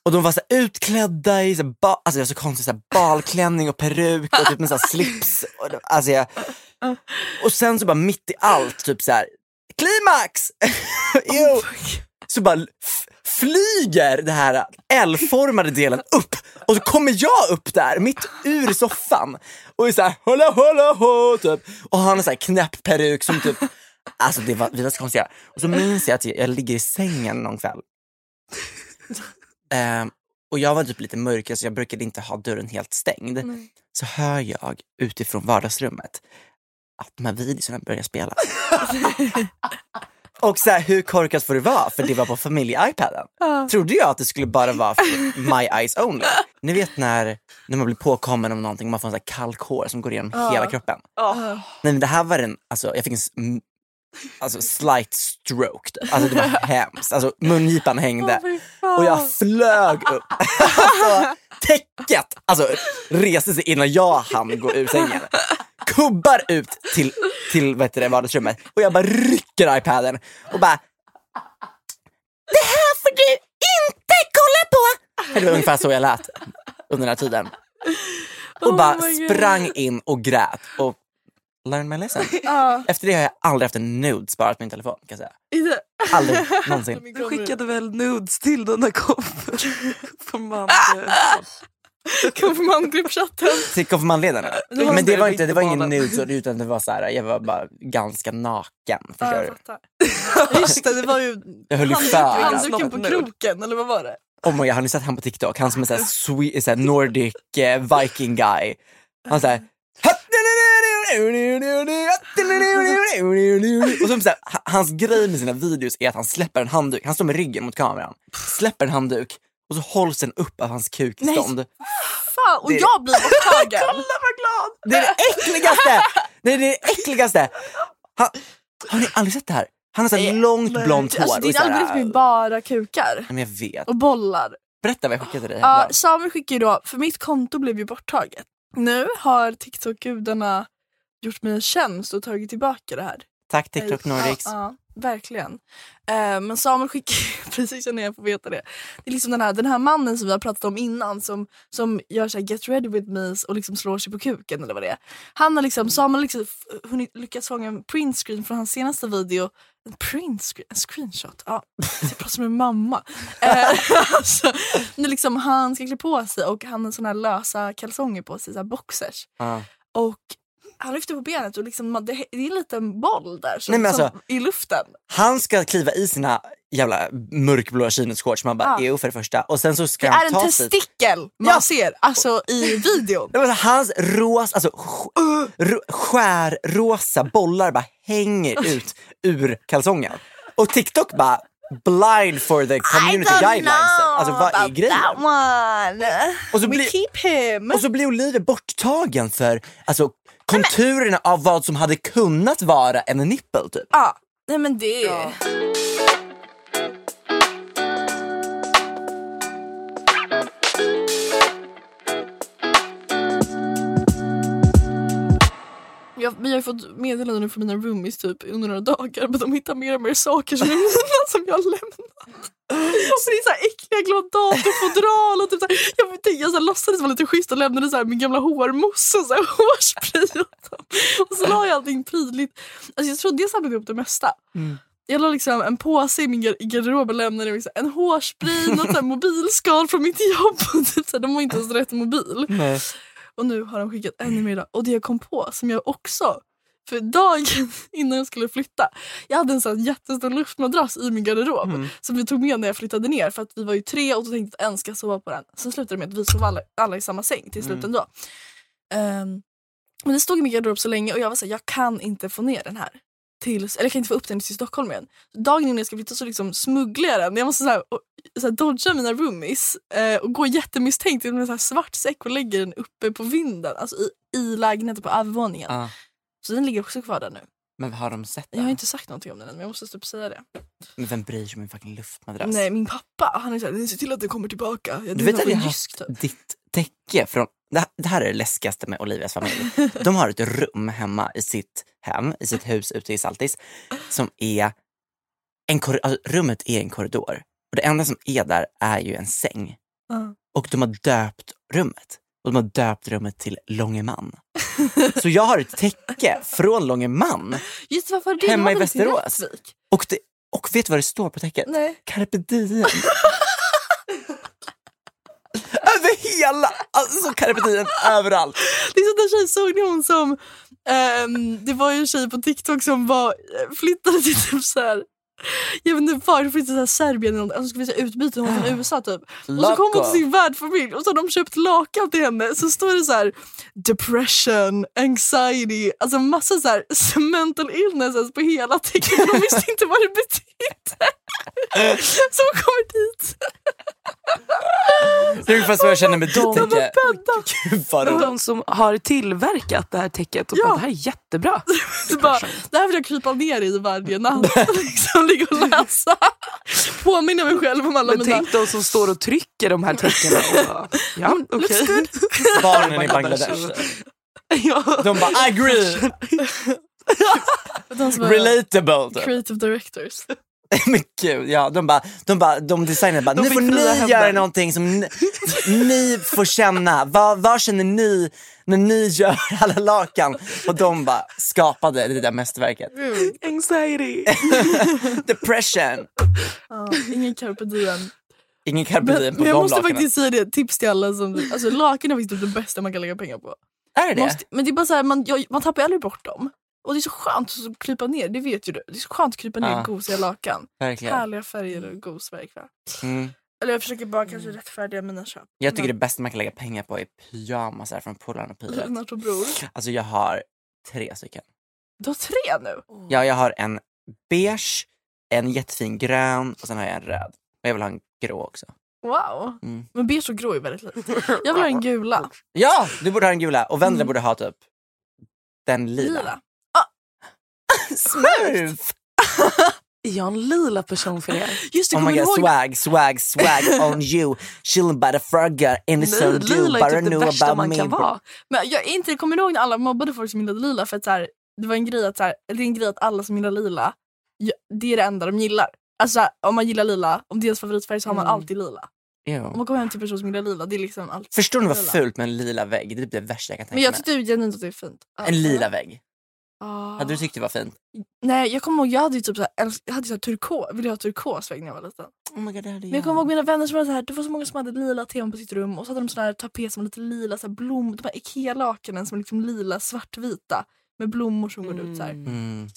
Och de var så här, utklädda i så här, ba, alltså var så konstigt, så här, balklänning och peruk och typ en så här, slips. Och, alltså jag, och sen så bara mitt i allt, typ så här, klimax! jo. Så bara f- flyger det här L-formade delen upp och så kommer jag upp där mitt ur soffan och är såhär hålla hålla hå typ och har en sån här knäpp peruk som typ Alltså det var, vi var så konstiga. Och så minns jag att jag, jag ligger i sängen någon kväll. Ehm, och jag var typ lite mörkare så jag brukade inte ha dörren helt stängd. Nej. Så hör jag utifrån vardagsrummet att de här videorna börjar spela. och så här, hur korkat får det vara? För det var på familje-iPaden. Ja. Trodde jag att det skulle bara vara för my eyes only. Ni vet när, när man blir påkommen om någonting, man får en sån här kalkhår som går igenom hela kroppen. Nej men det här var en, alltså jag fick en alltså, slight stroke. Alltså det var hemskt. Alltså mungipan hängde. Fan. Och jag flög upp. Alltså, täcket alltså, reste sig innan jag hann gå ur sängen. Kubbar ut till, till vad heter det, vardagsrummet och jag bara rycker iPaden och bara Det här får du inte kolla på! Det var ungefär så jag lät under den här tiden. Och Oh bara God. sprang in och grät och learn my lesson. Ja. Efter det har jag aldrig haft en nude sparat på min telefon kan jag säga. Aldrig någonsin. Du skickade väl nudes till den där konfirmanden? Konfirmandgruppchatten. till konfirmandledarna. Men det var inte, det var ingen riktigt nude så, utan det var så här, jag var bara ganska naken. Förstår Ja, du? Just det, det var ju Jag höll handduken på kroken, eller vad var det? Oh my God, har ni sett han på TikTok? Han som är såhär, swe- såhär Nordic eh, viking guy. Han såhär och så, så här, ha- hans grej med sina videos är att han släpper en handduk, han står med ryggen mot kameran, släpper en handduk och så hålls den upp av hans kukstånd. Fan, och Det är- jag blir borttagen. Kolla vad glad! Det är det äckligaste! Det är det äckligaste! Han, har ni aldrig sett det här? Han har så här långt blont hår. Alltså, din algoritm är bara kukar Men jag vet. och bollar. Berätta vad jag skickade dig. Ja, häromdagen. Samuel skickade då, för mitt konto blev ju borttaget. Nu har TikTok-gudarna gjort mig en tjänst och tagit tillbaka det här. Tack TikTok Nordics. Ja, ja, verkligen. Eh, men Samuel skickade, precis när jag får veta det, det är liksom den här, den här mannen som vi har pratat om innan som, som gör så här get ready with me och liksom slår sig på kuken eller vad det är. Han har liksom, Samuel har liksom hunnit, lyckats fånga en printscreen från hans senaste video. En printscreen? En screenshot? Ja, jag pratar som en mamma. Eh, alltså, liksom han ska klä på sig och han har såna här lösa kalsonger på sig, så boxers. Ja. Och han lyfter på benet och liksom, det, är en liten boll där som, Nej, alltså- som, i luften. Han ska kliva i sina jävla mörkblåa chinosshorts. Man bara, Ja. ew för det första. Och sen så ska Det han är en ta sig... testikel man Ja. ser alltså i videon. Det var så här, Hans rosa, alltså sk- ro- skärrosa bollar bara hänger ut ur kalsongen. Och TikTok bara blind for the community guidelines. Alltså vad är grejen? one. Och så We blir- keep him. Och så blir Olivia borttagen för alltså, konturerna av vad som hade kunnat vara en nipple typ. Ja, nej men det... Jag, vi har fått meddelanden från mina roomies typ under några dagar men de hittar mer och mer saker som som jag har lämnat. Och det är så här äckliga gamla datorfodral och typ så här, jag, vet inte, jag så här, låtsades vara lite schysst och lämnade så här, min gamla hårmousse och så här, hårspray dem. Och så la jag allting prydligt. Alltså, jag trodde jag samlade ihop det mesta. Jag la liksom en påse i min gar- i garderob och lämnade liksom en hårspray, något så här mobilskal från mitt jobb. Och typ så här, de var inte ens rätt mobil. Nej. Och nu har de skickat ännu mer idag. Och det jag kom på som jag också, för dagen innan jag skulle flytta, jag hade en sån jättestor luftmadrass i min garderob Mm. som vi tog med när jag flyttade ner för att vi var ju tre och då tänkte att en ska sova på den. Sen slutade det med att vi sov alla, alla i samma säng till slut Mm. ändå. Ehm, men det stod i min garderob så länge och jag var såhär, jag kan inte få ner den här. Till, eller jag kan inte få upp den till Stockholm igen. Dagen innan jag ska flytta så liksom smugglar jag den. Jag måste så här, och, så här, dodga mina roomies eh, och gå jättemisstänkt med en så här svart säck och lägger den uppe på vinden. Alltså i, i lägenheten på övervåningen. Ja. Så den ligger också kvar där nu. Men har de sett Jag har den? inte sagt någonting om den än men jag måste typ säga det. Men vem bryr sig om en fucking luftmadrass? Nej min pappa han är såhär, se till att den kommer tillbaka. Jag Du vet att jag har haft ditt täcke från... Det här, det här är det läskigaste med Olivias familj. De har ett rum hemma i sitt hem, i sitt hus ute i Saltis, som är en alltså, rummet är en korridor. Och det enda som är där är ju en säng. Ja. Och de har döpt rummet. Och de har döpt rummet till Långeman. Så jag har ett täcke från Långeman. Just varför det? Hemma i Västerås. Och, det, och vet du vad det står på täcket? Nej. Carpe diem. Hela, alltså carpe diem överallt. Det är sån där tjej, såg ni hon som, ehm, det var ju en tjej på TikTok som var, eh, flyttade till typ så här. Jag vet inte var, hon flyttade till Serbien eller något, alltså skulle vi säga utbyte, hon från USA typ. Och så kom hon Loco. till sin värdfamilj och så har de köpt lakan till henne så står det så här depression, anxiety, alltså massa så här mental illnesses på hela tecknet. De visste inte vad det betydde. Så hon kommer dit. Det är ungefär så jag känner med ditt De täcke. Gud vad roligt. de som har tillverkat det här täcket och Ja. bara, det här är jättebra. Så bara, det här vill jag krypa ner i varje natt. liksom, ligga och läsa. Påminna mig själv om alla Men mina... tänk de som står och trycker de här och bara, ja okej. good. Barnen i Bangladesh. ja. De bara agree, relatable. creative directors. Men gud, ja, de bara, de, bara, de designade bara, De nu får ni händer." göra någonting som ni, ni får känna. Vad, vad känner ni när ni gör alla lakan? Och de bara skapade det där mästerverket. Anxiety. Depression. Ja, ingen carpe diem. Ingen karpedin Men, på men jag de måste lakanen. faktiskt säga det, tips till alla som... Alltså lakan är faktiskt typ det bästa man kan lägga pengar på. Är det det? Måste, men det är bara så här, man, jag, man tappar ju aldrig bort dem. Och det är så skönt att krypa ner, det vet ju du. Det är så skönt att krypa ner Ja. gosiga lakan. Verkligen. Härliga färger och gos varje kväll. Mm. Eller jag försöker bara kanske rättfärdiga mina köp. Jag tycker det bästa man kan lägga pengar på är pyjamasar från Polarn och Pyret. Lennart och bror. Alltså jag har tre stycken. Du har tre nu? Ja, jag har en beige, en jättefin grön och sen har jag en röd. Och jag vill ha en grå också. Wow. Mm. Men beige och grå är väldigt likt. Jag vill ha en gula. Ja, du borde ha den gula och Vendela Mm. borde ha typ den lila. Lila. Smooth! Är jag en lila person för er? Just det, Oh my god, ihåg? swag, swag, swag on you. Chilling by the frogger in the sun lila är Bara typ det know värsta about man me. kan vara. Men jag inte, kommer ihåg när alla mobbade folk som gillade lila? För att så här, det var en grej att, så här, det är en grej att alla som gillar lila, det är det enda de gillar. Alltså här, om man gillar lila, om det är ens favoritfärg så har man Mm. alltid lila. Ew. Om man kommer hem till en person som gillar lila, det är liksom allt. Förstår ni vad lila. fult med en lila vägg? Det är typ det värsta jag kan tänka Men jag mig. tyckte ju genuint att det är fint. En lila vägg. Hade du tyckt det var fint? Nej jag kommer ihåg, jag hade ju typ så här, jag hade så här ville ha turkos vägg när jag var liten. Oh my god, det hade Men jag kommer ihåg mina vänner som hade så här, det var så många som hade lila teman på sitt rum och så hade de sån här tapet som var lite lila, så här blom, de här Ikea-lakanen som är liksom lila svartvita med blommor som går ut så här. Mm.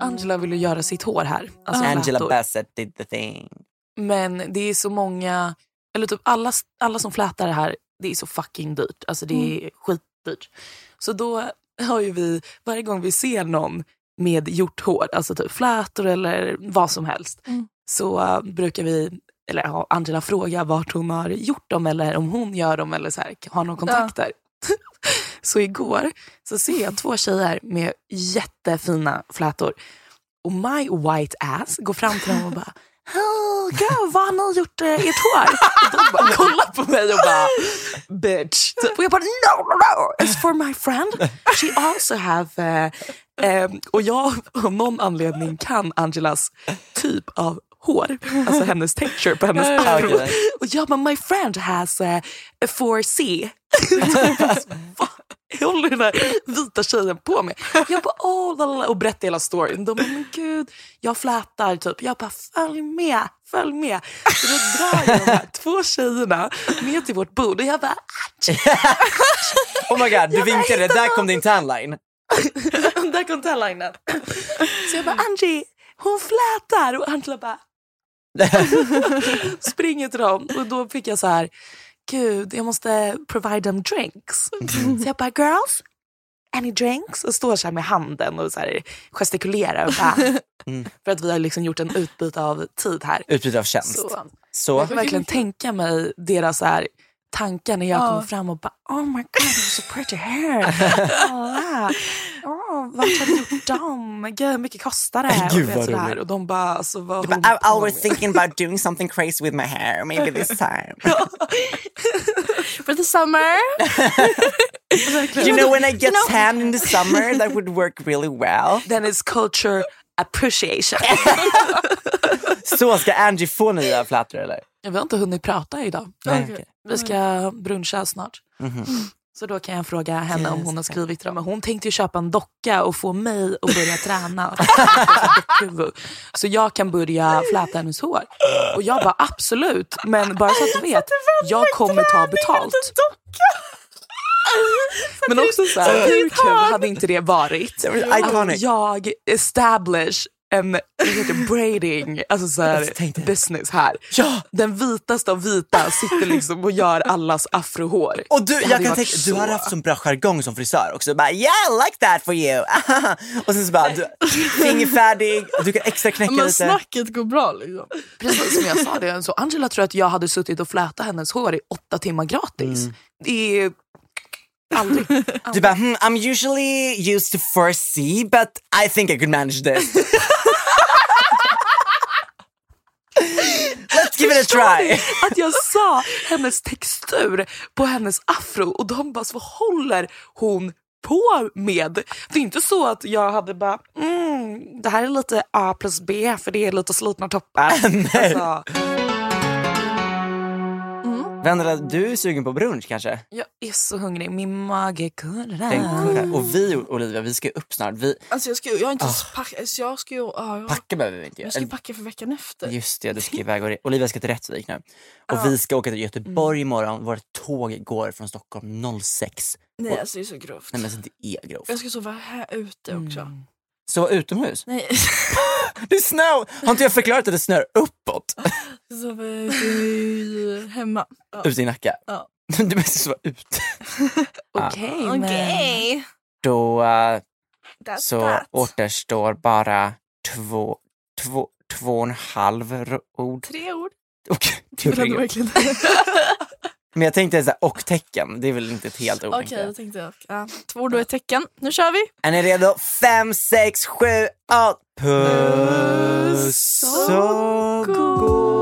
Angela ville göra sitt hår här. Alltså Angela. Bassett did the thing. Men det är så många, eller typ alla, alla som flätar det här, det är så fucking dyrt. Alltså det är skitdyrt. Så då har ju vi, varje gång vi ser någon med gjort hår, alltså typ flätor eller vad som helst, Mm. så uh, brukar vi, eller ja, Angela fråga vart hon har gjort dem eller om hon gör dem eller så här, har någon kontakt där. så igår så ser jag två tjejer med jättefina flätor och my white ass går fram till dem och bara Oh, girl, vad har ni gjort eh, ert hår? De bara kollar på mig och bara bitch. Typ. Och jag bara no, no, no, it's for my friend. She also have... eh, eh, och jag av någon anledning kan Angelas typ av hår, alltså hennes texture på hennes afro. Och jag bara my friend has eh, a 4C. Håller den där vita tjejen på med? Jag bara åh, lalala, och berättar hela storyn. De bara men gud, jag flätar typ. Jag bara följ med, följ med. Så då drar jag de här två tjejerna ner till vårt bord och jag bara Oh my god, du vinkade, där kom din tanline. där kom tagline Så jag bara Angie, hon flätar och Angela bara springer till dem och då fick jag så här gud jag måste provide them drinks. Så jag bara girls, any drinks? Och står så här med handen och så här gestikulerar och bara, Mm. för att vi har liksom gjort en utbyte av tid här. Utbyte av tjänst. Så Så, jag kan verkligen tänka mig deras så här, tankar när jag Ja. kommer fram och bara oh my god, you have so pretty hair. Oh, vart har du gjort dem? Gud, hur mycket kostar det? Gud, och, vet sådär. och de bara, alltså, vad bara, du I, I på was med?" thinking about doing something crazy with my hair, maybe this time. For the summer. you know when I get know- tan in the summer that would work really well. Then it's culture appreciation. Så ska Angie få nya flätor eller? vi har inte hunnit prata idag. Nej, okej. Vi ska bruncha snart. Mhm. Så då kan jag fråga henne om hon har skrivit till dem. Hon tänkte ju köpa en docka och få mig att börja träna. Så jag kan börja fläta hennes hår. Och jag bara absolut, men bara så att du vet, jag kommer ta betalt. Men också så här, hur kul hade inte det varit? Att Iconic. jag establish en heter braiding alltså så här, business här. Ja! Den vitaste av vita sitter liksom och gör allas afrohår. Och du, jag kan tänka, du så- har haft sån bra jargong som frisör också. Bara yeah I like that for you. och sen så bara, du, fingerfärdig, du kan extra knäcka Men lite. snacket går bra liksom. Precis som jag sa det. Så Angela tror att jag hade suttit och flätat hennes hår i åtta timmar gratis. Det är aldrig. Du bara, hmm, I'm usually used to 4C but I think I could manage this. Let's give it a try. Att jag sa hennes textur på hennes afro och de bara, så håller hon på med? Det är inte så att jag hade bara, mm, det här är lite A plus B för det är lite slitna toppar. alltså, Vendela, du är sugen på brunch kanske? Jag är så hungrig, min mage kurrar. Den kurrar. Och vi Olivia, vi ska upp snart. Vi, Alltså jag ska ju, jag har inte ens packat, alltså jag ska ju, ja, jag, packa behöver vi inte jag ska ju göra. packa för veckan efter. Just det, du ska iväg och Olivia ska till Rättvik nu. Och vi ska åka till Göteborg imorgon. Vårt tåg går från Stockholm 06. Nej Och- alltså det är så grovt. Nej men alltså, det är grovt. Jag ska sova här ute också. Så utomhus? Nej, Det snö! Har inte jag förklarat att det snör uppåt? sova ute hemma. Ja. Ute i Nacka? Ja. Du måste sova ute. Okej, men... Okej. Då That's så that. återstår bara två, två, två och en halv ord. Tre ord. Det vill jag verkligen. Men jag tänkte så här, och tecken, det är väl inte ett helt ord. Okej, jag. då tänkte jag. Ja, två ord och ett tecken. Nu kör vi. Är ni redo? Fem, sex, sju, åtta. Puss och god.